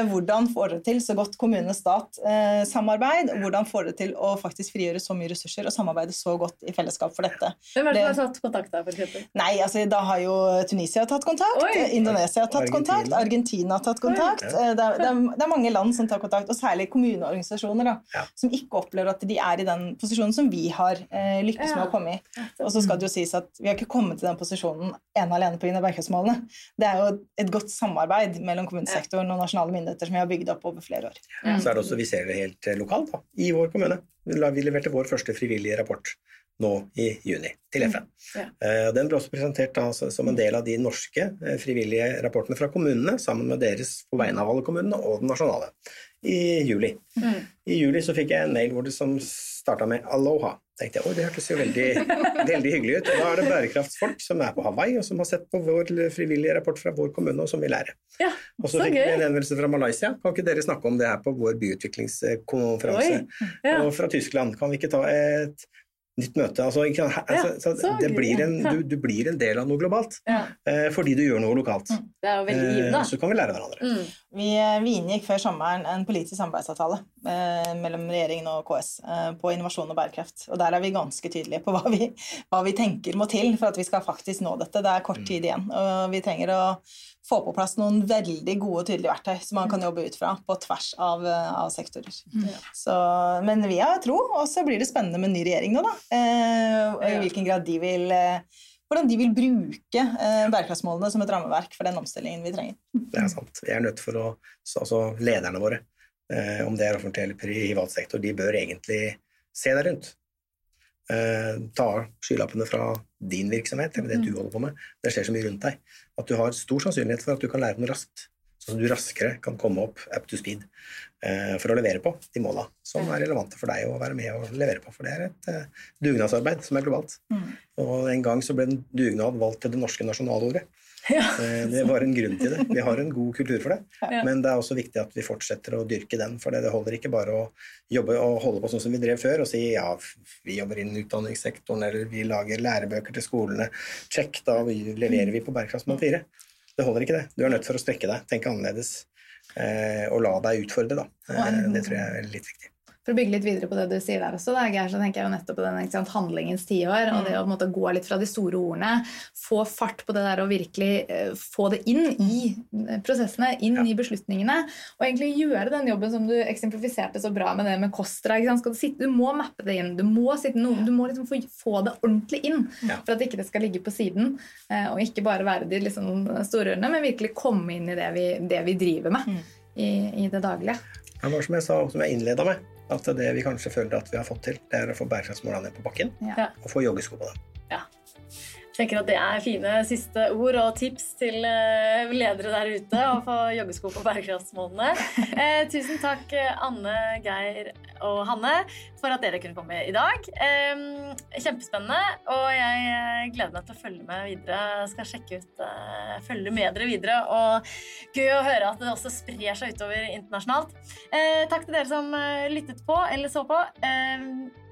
hvordan får dere til så godt kommune-stat-samarbeid, og hvordan får dere til å faktisk frigjøre så mye ressurser og samarbeide så godt i fellesskap for dette. Hvem er det Det- som har tatt kontakt da? for eksempel? Nei, altså da har jo Tunisia tatt kontakt, Oi. Indonesia har tatt Argentina. kontakt, Argentina har tatt kontakt. Oi. Eh, Det, er, det, er, det er mange land som tar kontakt, og særlig kommuneorganisasjoner da, Ja. som ikke opplever at de er i den posisjonen som vi har eh, lykkes Ja. med å komme i. Og så skal det jo sies at vi har ikke kommet til den posisjonen ene alene pga. bærekraftsmålene. Det er jo et godt samarbeid mellom kommunesektoren og nasjonale myndigheter som vi har bygd opp over flere år. Så er det også, Vi ser det helt eh, lokalt da, i vår kommune. Vi leverte vår første frivillige rapport nå i juni til FN. Ja. Eh, Den ble også presentert da, som en del av de norske eh, frivillige rapportene fra kommunene, sammen med deres på vegne av alle kommunene og den nasjonale, i juli. Mm. I juli så fikk jeg en mail hvor det som starta med 'Aloha'. Tenkte jeg, Oi, Det hørtes jo veldig, veldig hyggelig ut. Og Da er det bærekraftsfolk som er på Hawaii, og som har sett på vår frivillige rapport fra vår kommune, og som vil lære. Ja, Og så fikk vi en henvendelse fra Malaysia. Kan ikke dere snakke om det her på vår byutviklingskonferanse? Ja. Og fra Tyskland, kan vi ikke ta et nytt møte? Altså, ikke, sant, Ja, altså, så så det blir en, du, du blir en del av noe globalt Ja. eh, fordi du gjør noe lokalt. Det er jo veldig Eh, givende. så kan vi lære hverandre. Mm. Vi, eh, vi inngikk før sommeren en politisk samarbeidsavtale eh, mellom regjeringen og KS eh, på innovasjon og bærekraft. Og der er vi ganske tydelige på hva vi, hva vi tenker må til for at vi skal faktisk nå dette. Det er kort tid igjen, og vi trenger å få på plass noen veldig gode og tydelige verktøy som man kan jobbe ut fra på tvers av, av sektorer. Så, men vi har tro, og så blir det spennende med en ny regjering nå, da. Eh, og I hvilken grad de vil eh, hvordan de vil bruke eh, bærekraftsmålene som et rammeverk for den omstillingen vi trenger. Det er sant. Vi er nødt for å Altså lederne våre, eh, om det er offentlig eller privat sektor, de bør egentlig se deg rundt. Eh, ta skylappene fra din virksomhet eller det du holder på med. Det skjer så mye rundt deg at du har stor sannsynlighet for at du kan lære noe raskt. Så du raskere kan komme opp up to speed for å levere på de måla som er relevante for deg å være med og levere på. For det er et eh, dugnadsarbeid som er globalt. Og en gang så ble en dugnad valgt til det norske nasjonalordet. Ja. Eh, Det var en grunn til det. Vi har en god kultur for det. Ja. Men det er også viktig at vi fortsetter å dyrke den. For det holder ikke bare å jobbe og holde på sånn som vi drev før, og si ja, vi jobber innen utdanningssektoren, eller vi lager lærebøker til skolene. Check, da leverer vi på bærekraftsmål 4. Det holder ikke, det. Du er nødt for å strekke deg, tenke annerledes. Eh, og la deg utfordre, da. Eh, det tror jeg er litt viktig. For å bygge litt videre på det du sier der også, da, Geir, så tenker jeg jo nettopp på den ikke sant, handlingens tiår. Og det å på måte, gå litt fra de store ordene, få fart på det der og virkelig uh, få det inn i eh, prosessene, inn Ja. i beslutningene. Og egentlig gjøre den jobben som du eksemplifiserte så bra med det med Kostra. Ikke sant? Skal du, sitte, du må mappe det inn. Du må, sitte du må liksom få, få det ordentlig inn Ja. for at ikke det skal ligge på siden. uh, Og ikke bare være de liksom, store ordene, men virkelig komme inn i det vi, det vi driver med i, i det daglige. Det var som jeg sa, som jeg innleda med, at det vi kanskje føler at vi har fått til, det er å få bærekraftsmålene ned på bakken Ja. og få joggesko på dem. Jeg tenker at Det er fine siste ord og tips til eh, ledere der ute å få joggesko på bærekraftsmålene. Eh, tusen takk, Anne, Geir og Hanne, for at dere kunne komme i dag. Eh, kjempespennende, og jeg eh, gleder meg til å følge med videre. Skal sjekke ut, eh, følge med dere videre. Og gøy å høre at det også sprer seg utover internasjonalt. Eh, takk til dere som lyttet på eller så på.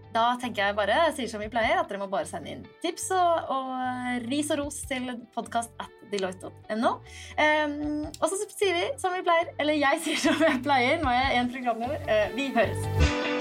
Eh, da tenker jeg bare, sier som vi pleier, at dere må bare sende inn tips og, og ris og ros til podkast at deloitte.no. Um, og så sier vi som vi pleier, eller jeg sier som jeg pleier, nå er jeg en programleder. Uh, vi høres.